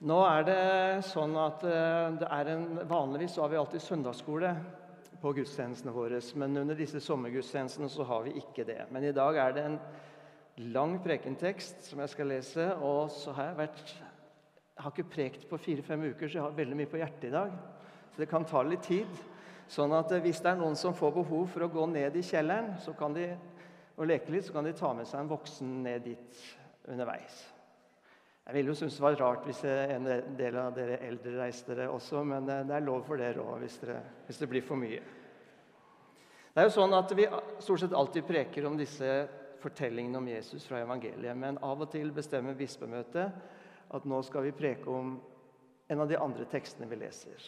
Nå er det sånn at eh, det er en, Vanligvis så har vi alltid søndagsskole på gudstjenestene våre. Men under disse sommergudstjenestene så har vi ikke det. Men i dag er det en lang prekentekst som jeg skal lese. Og så har jeg vært Jeg har ikke prekt på fire-fem uker, så jeg har veldig mye på hjertet i dag. Så det kan ta litt tid. Sånn at eh, hvis det er noen som får behov for å gå ned i kjelleren så kan de, og leke litt, så kan de ta med seg en voksen ned dit underveis. Jeg ville jo synes det var rart hvis en del av dere eldre reiste dere også, men det er lov for dere òg hvis, hvis, det blir for mye. Det er jo sånn at Vi stort sett alltid preker om disse fortellingene om Jesus fra evangeliet, men av og til bestemmer bispemøtet at nå skal vi preke om en av de andre tekstene vi leser.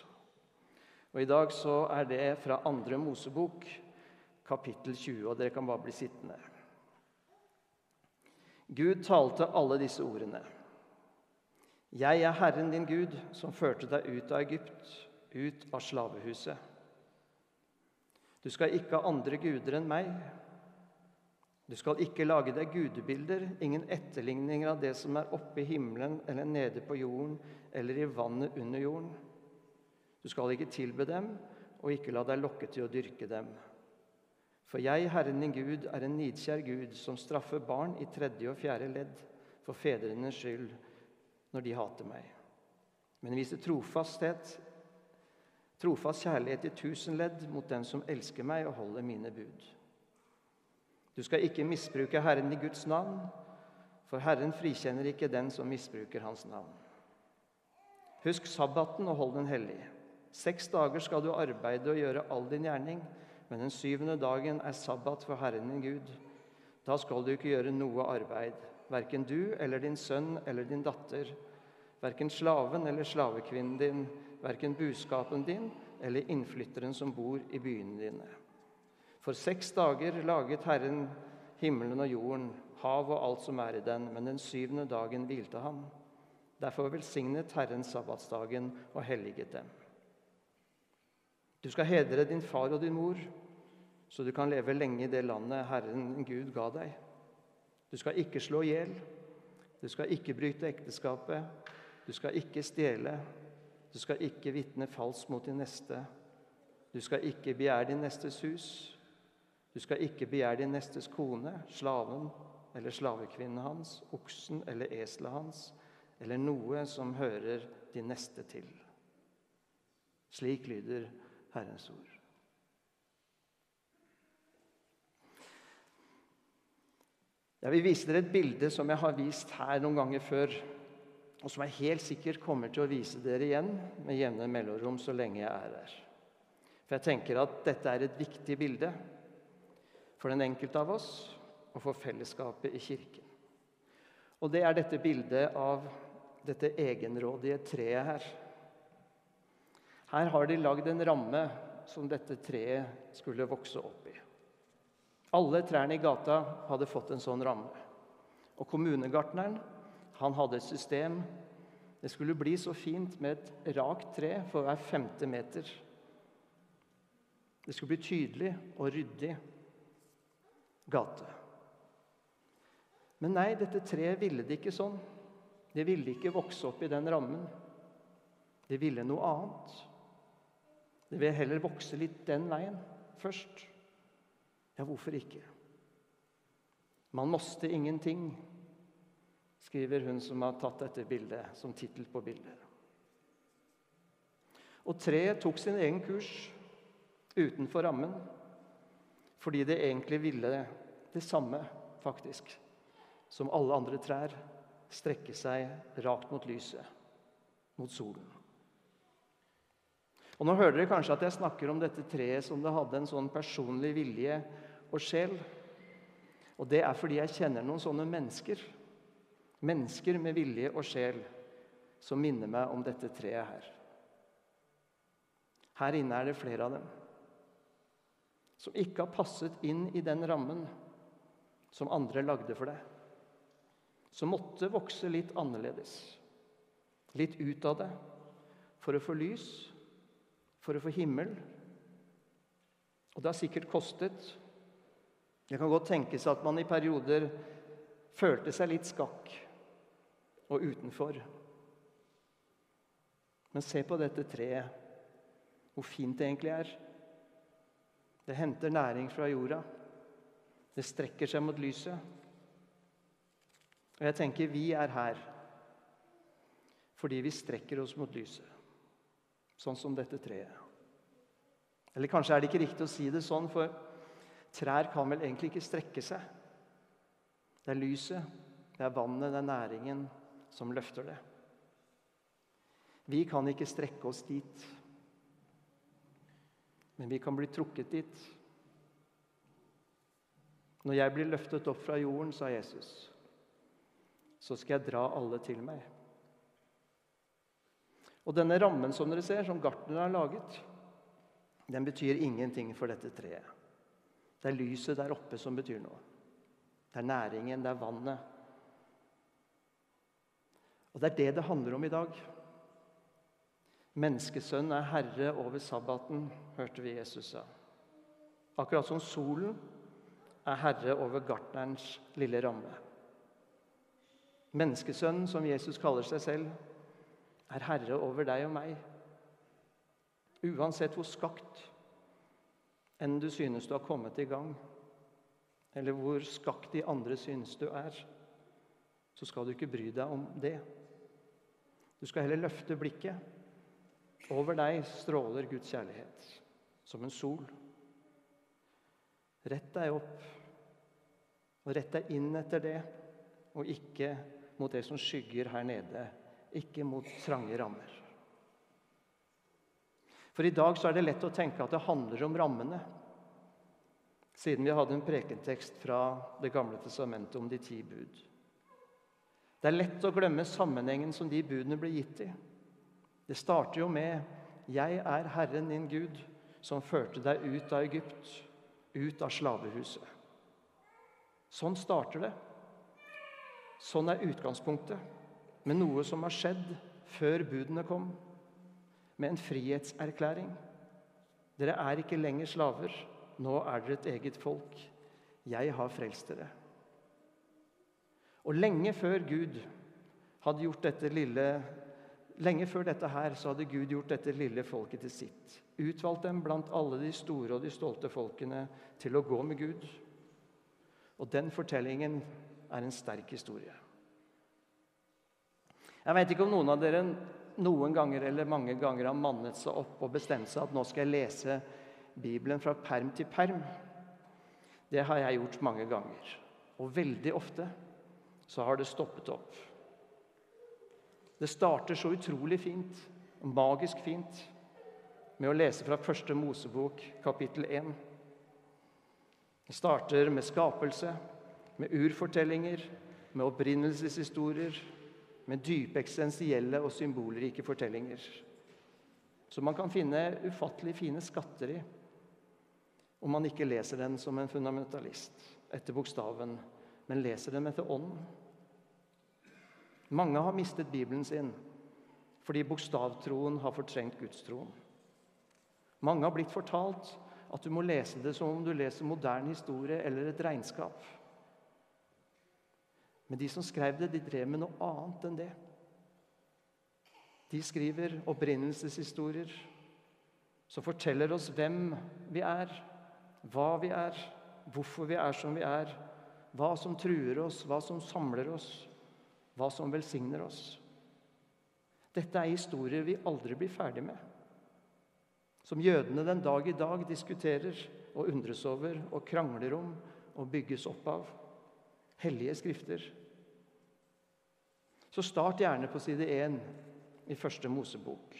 Og I dag så er det fra andre Mosebok, kapittel 20, og dere kan bare bli sittende. Gud talte alle disse ordene. Jeg er Herren din Gud, som førte deg ut av Egypt, ut av slavehuset. Du skal ikke ha andre guder enn meg. Du skal ikke lage deg gudebilder, ingen etterligninger av det som er oppe i himmelen eller nede på jorden eller i vannet under jorden. Du skal ikke tilbe dem og ikke la deg lokke til å dyrke dem. For jeg, Herren din Gud, er en nidkjær Gud som straffer barn i tredje og fjerde ledd for fedrenes skyld når de hater meg. Men viser trofasthet, trofast kjærlighet i tusen ledd mot den som elsker meg og holder mine bud. Du skal ikke misbruke Herren i Guds navn, for Herren frikjenner ikke den som misbruker Hans navn. Husk sabbaten og hold den hellig. Seks dager skal du arbeide og gjøre all din gjerning, men den syvende dagen er sabbat for Herren din Gud. Da skal du ikke gjøre noe arbeid verken du eller din sønn eller din datter, verken slaven eller slavekvinnen din, verken buskapen din eller innflytteren som bor i byene dine. For seks dager laget Herren himmelen og jorden, hav og alt som er i den, men den syvende dagen hvilte han. Derfor velsignet Herren sabbatsdagen og helliget dem. Du skal hedre din far og din mor, så du kan leve lenge i det landet Herren Gud ga deg. Du skal ikke slå i hjel. Du skal ikke bryte ekteskapet. Du skal ikke stjele. Du skal ikke vitne falskt mot din neste. Du skal ikke begjære din nestes hus. Du skal ikke begjære din nestes kone, slaven eller slavekvinnen hans, oksen eller eselet hans, eller noe som hører din neste til. Slik lyder Herrens ord. Jeg vil vise dere et bilde som jeg har vist her noen ganger før, og som jeg helt sikkert kommer til å vise dere igjen med jevne mellomrom så lenge jeg er her. For jeg tenker at dette er et viktig bilde for den enkelte av oss og for fellesskapet i Kirken. Og det er dette bildet av dette egenrådige treet her. Her har de lagd en ramme som dette treet skulle vokse opp i. Alle trærne i gata hadde fått en sånn ramme. Og kommunegartneren han hadde et system. Det skulle bli så fint med et rakt tre for hver femte meter. Det skulle bli tydelig og ryddig gate. Men nei, dette treet ville det ikke sånn. Det ville ikke vokse opp i den rammen. Det ville noe annet. Det ville heller vokse litt den veien først. Ja, hvorfor ikke? Man måste ingenting, skriver hun som har tatt dette bildet som tittel på bildet. Og treet tok sin egen kurs utenfor rammen fordi det egentlig ville det samme, faktisk, som alle andre trær strekke seg rakt mot lyset, mot solen. Og Nå hører dere kanskje at jeg snakker om dette treet som det hadde en sånn personlig vilje og sjel. Og det er fordi jeg kjenner noen sånne mennesker. Mennesker med vilje og sjel som minner meg om dette treet her. Her inne er det flere av dem som ikke har passet inn i den rammen som andre lagde for deg. Som måtte vokse litt annerledes, litt ut av det, for å få lys, for å få himmel. Og det har sikkert kostet det kan godt tenkes at man i perioder følte seg litt skakk og utenfor. Men se på dette treet, hvor fint det egentlig er. Det henter næring fra jorda. Det strekker seg mot lyset. Og jeg tenker vi er her fordi vi strekker oss mot lyset, sånn som dette treet. Eller kanskje er det ikke riktig å si det sånn, for trær kan vel egentlig ikke strekke seg. Det er lyset, det er vannet, det er næringen som løfter det. Vi kan ikke strekke oss dit, men vi kan bli trukket dit. Når jeg blir løftet opp fra jorden, sa Jesus, så skal jeg dra alle til meg. Og denne rammen som dere ser, som gartneren har laget, den betyr ingenting for dette treet. Det er lyset der oppe som betyr noe. Det er næringen, det er vannet. Og det er det det handler om i dag. Menneskesønnen er herre over sabbaten, hørte vi Jesus sa. Akkurat som solen er herre over gartnerens lille ramme. Menneskesønnen, som Jesus kaller seg selv, er herre over deg og meg. Uansett hvor skakt enn du synes du har kommet i gang, eller hvor skakt de andre synes du er, så skal du ikke bry deg om det. Du skal heller løfte blikket. Over deg stråler Guds kjærlighet som en sol. Rett deg opp, og rett deg inn etter det, og ikke mot det som skygger her nede ikke mot trange rammer. For i dag så er det lett å tenke at det handler om rammene. Siden vi hadde en prekentekst fra Det gamle testamentet om de ti bud. Det er lett å glemme sammenhengen som de budene ble gitt i. Det starter jo med 'Jeg er Herren din Gud, som førte deg ut av Egypt, ut av slavehuset'. Sånn starter det. Sånn er utgangspunktet med noe som har skjedd før budene kom, med en frihetserklæring. Dere er ikke lenger slaver. Nå er dere et eget folk. Jeg har frelst dere. Og lenge før Gud hadde gjort dette lille Lenge før dette her så hadde Gud gjort dette lille folket til sitt. Utvalgt dem blant alle de store og de stolte folkene til å gå med Gud. Og den fortellingen er en sterk historie. Jeg vet ikke om noen av dere noen ganger eller mange ganger har mannet seg opp og bestemt seg at nå skal jeg lese Bibelen fra perm til perm. Det har jeg gjort mange ganger. Og veldig ofte så har det stoppet opp. Det starter så utrolig fint, magisk fint, med å lese fra første Mosebok, kapittel 1. Det starter med skapelse, med urfortellinger, med opprinnelseshistorier, med dype eksistensielle og symbolrike fortellinger. Som man kan finne ufattelig fine skatter i om man ikke leser den som en fundamentalist etter bokstaven, men leser den etter ånden. Mange har mistet Bibelen sin fordi bokstavtroen har fortrengt gudstroen. Mange har blitt fortalt at du må lese det som om du leser moderne historie eller et regnskap. Men de som skrev det, de drev med noe annet enn det. De skriver opprinnelseshistorier som forteller oss hvem vi er, hva vi er, hvorfor vi er som vi er, hva som truer oss, hva som samler oss, hva som velsigner oss. Dette er historier vi aldri blir ferdig med. Som jødene den dag i dag diskuterer og undres over og krangler om og bygges opp av. Hellige skrifter så start gjerne på side 1 i første Mosebok.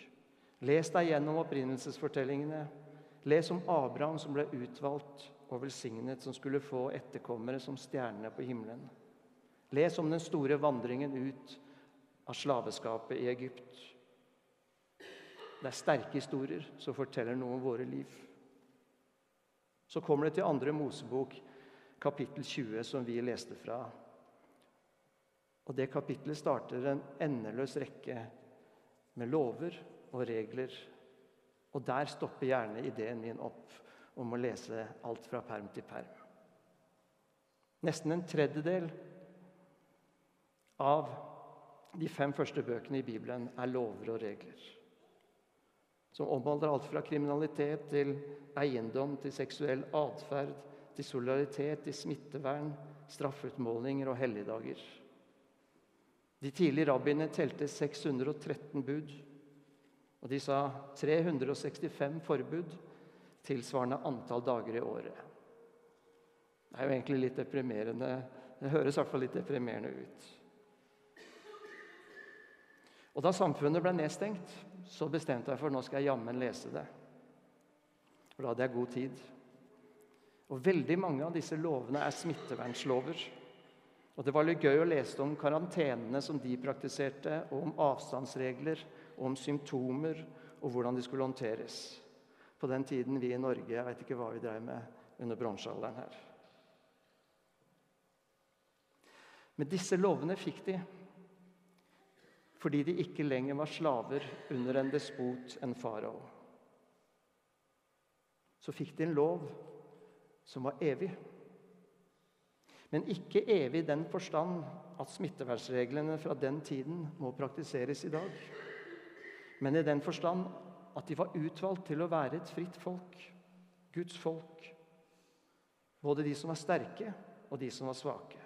Les deg gjennom opprinnelsesfortellingene. Les om Abraham som ble utvalgt og velsignet, som skulle få etterkommere som stjernene på himmelen. Les om den store vandringen ut av slaveskapet i Egypt. Det er sterke historier som forteller noe om våre liv. Så kommer det til andre Mosebok, kapittel 20, som vi leste fra. Og det kapitlet starter en endeløs rekke med lover og regler. Og der stopper gjerne ideen min opp om å lese alt fra perm til perm. Nesten en tredjedel av de fem første bøkene i Bibelen er lover og regler. som omhandler alt fra kriminalitet til eiendom, til seksuell atferd, til solidaritet, til smittevern, straffeutmålinger og helligdager. De tidlige rabbiene telte 613 bud, og de sa 365 forbud, tilsvarende antall dager i året. Det er jo egentlig litt deprimerende. Det høres i hvert fall litt deprimerende ut. Og Da samfunnet ble nedstengt, så bestemte jeg for nå skal jeg jammen lese det. For da hadde jeg god tid. Og Veldig mange av disse lovene er smittevernslover. Og Det var litt gøy å lese om karantenene som de praktiserte, og om avstandsregler, og om symptomer, og hvordan de skulle håndteres. På den tiden vi i Norge Jeg vet ikke hva vi drev med under bronsealderen her. Men disse lovene fikk de fordi de ikke lenger var slaver under en despot, en farao. Så fikk de en lov som var evig. Men ikke evig i den forstand at smittevernreglene fra den tiden må praktiseres i dag. Men i den forstand at de var utvalgt til å være et fritt folk, Guds folk. Både de som var sterke, og de som var svake.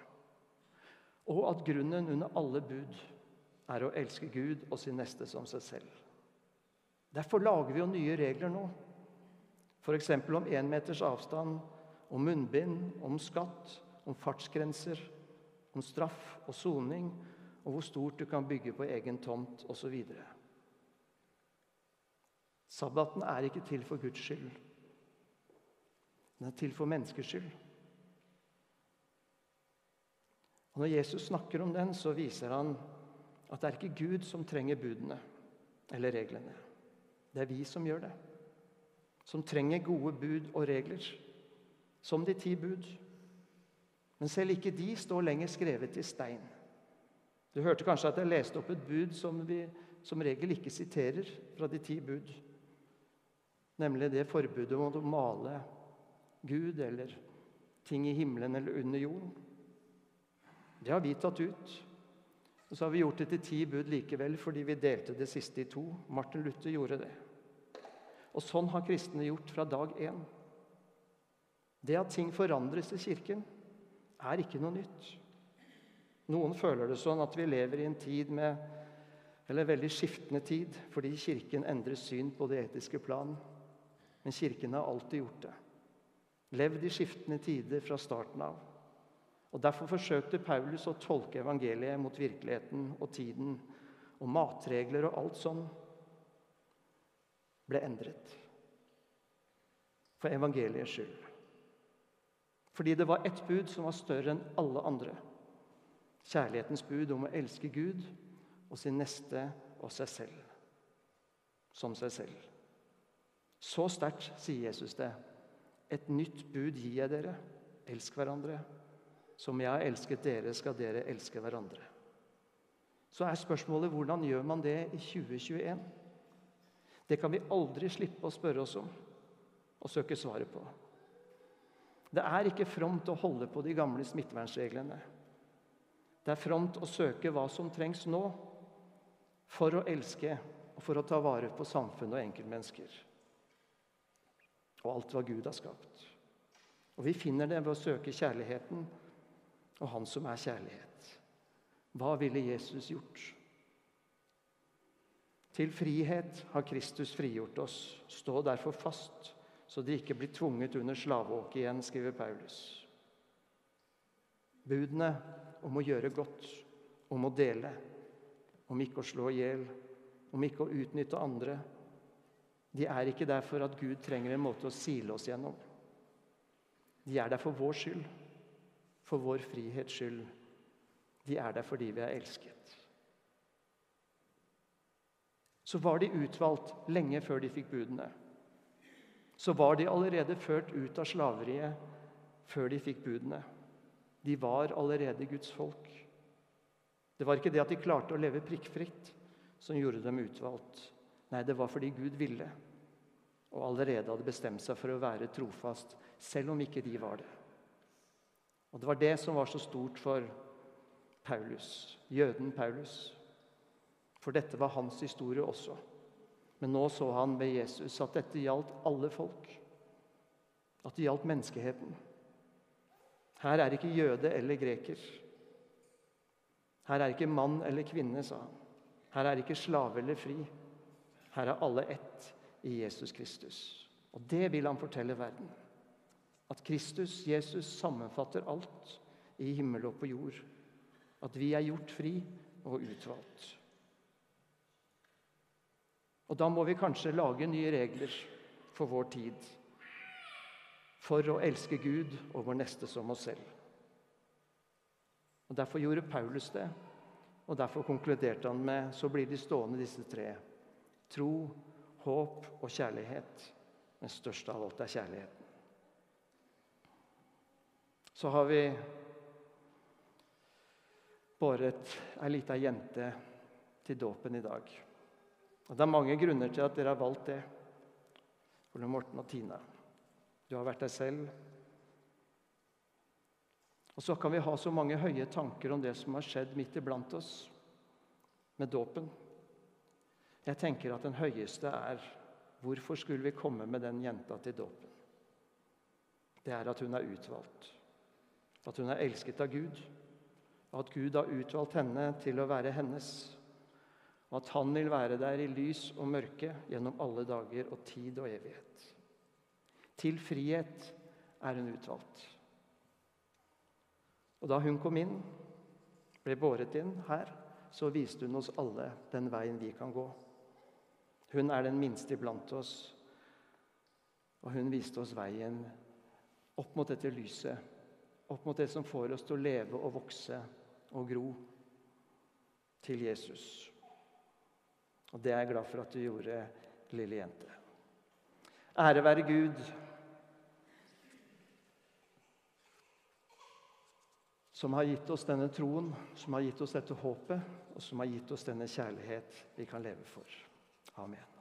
Og at grunnen under alle bud er å elske Gud og sin neste som seg selv. Derfor lager vi jo nye regler nå. F.eks. om én meters avstand, om munnbind, om skatt, om fartsgrenser, om straff og soning, og hvor stort du kan bygge på egen tomt osv. Sabbaten er ikke til for Guds skyld. Den er til for menneskers skyld. Og Når Jesus snakker om den, så viser han at det er ikke Gud som trenger budene eller reglene. Det er vi som gjør det. Som trenger gode bud og regler, som de ti bud. Men selv ikke de står lenger skrevet i stein. Du hørte kanskje at jeg leste opp et bud som vi som regel ikke siterer fra de ti bud. Nemlig det forbudet mot å male Gud eller ting i himmelen eller under jorden. Det har vi tatt ut. Og så har vi gjort det til ti bud likevel fordi vi delte det siste i to. Martin Luther gjorde det. Og sånn har kristne gjort fra dag én. Det at ting forandres i Kirken, er ikke noe nytt. Noen føler det sånn at vi lever i en tid med eller veldig skiftende tid fordi Kirken endrer syn på det etiske plan. Men Kirken har alltid gjort det. Levd i skiftende tider fra starten av. Og Derfor forsøkte Paulus å tolke evangeliet mot virkeligheten og tiden. Og matregler og alt sånn ble endret. For evangeliets skyld. Fordi det var ett bud som var større enn alle andre. Kjærlighetens bud om å elske Gud og sin neste og seg selv. Som seg selv. Så sterkt sier Jesus det. Et nytt bud gir jeg dere. Elsk hverandre. Som jeg har elsket dere, skal dere elske hverandre. Så er spørsmålet hvordan gjør man det i 2021? Det kan vi aldri slippe å spørre oss om og søke svaret på. Det er ikke fromt å holde på de gamle smittevernreglene. Det er fromt å søke hva som trengs nå for å elske og for å ta vare på samfunn og enkeltmennesker og alt hva Gud har skapt. Og Vi finner det ved å søke kjærligheten og Han som er kjærlighet. Hva ville Jesus gjort? Til frihet har Kristus frigjort oss. Stå derfor fast, så de ikke blir tvunget under slaveåket igjen, skriver Paulus. Budene om å gjøre godt, om å dele, om ikke å slå i hjel, om ikke å utnytte andre, de er ikke der for at Gud trenger en måte å sile oss gjennom. De er der for vår skyld, for vår frihets skyld. De er der fordi vi er elsket. Så var de utvalgt lenge før de fikk budene. Så var de allerede ført ut av slaveriet før de fikk budene. De var allerede Guds folk. Det var ikke det at de klarte å leve prikkfritt, som gjorde dem utvalgt. Nei, det var fordi Gud ville, og allerede hadde bestemt seg for å være trofast, selv om ikke de var det. Og Det var det som var så stort for Paulus, jøden Paulus. For dette var hans historie også. Men nå så han ved Jesus at dette gjaldt alle folk. At det gjaldt menneskeheten. Her er ikke jøde eller greker. Her er ikke mann eller kvinne, sa han. Her er ikke slave eller fri. Her er alle ett i Jesus Kristus. Og det vil han fortelle verden. At Kristus, Jesus, sammenfatter alt i himmel og på jord. At vi er gjort fri og utvalgt. Og da må vi kanskje lage nye regler for vår tid. For å elske Gud og vår neste som oss selv. Og Derfor gjorde Paulus det, og derfor konkluderte han med så blir de stående, disse tre. Tro, håp og kjærlighet. Men størst av alt er kjærligheten. Så har vi båret ei lita jente til dåpen i dag. Og Det er mange grunner til at dere har valgt det. Ole Morten og Tina. Du har vært deg selv. Og så kan vi ha så mange høye tanker om det som har skjedd midt iblant oss med dåpen. Jeg tenker at den høyeste er hvorfor skulle vi komme med den jenta til dåpen? Det er at hun er utvalgt. At hun er elsket av Gud. At Gud har utvalgt henne til å være hennes og at han vil være der i lys og mørke gjennom alle dager og tid og evighet. Til frihet er hun utvalgt. Og da hun kom inn, ble båret inn her, så viste hun oss alle den veien vi kan gå. Hun er den minste iblant oss, og hun viste oss veien opp mot dette lyset, opp mot det som får oss til å leve og vokse og gro til Jesus. Og det er jeg glad for at du gjorde, lille jente. Ære være Gud, som har gitt oss denne troen, som har gitt oss dette håpet, og som har gitt oss denne kjærlighet vi kan leve for. Amen.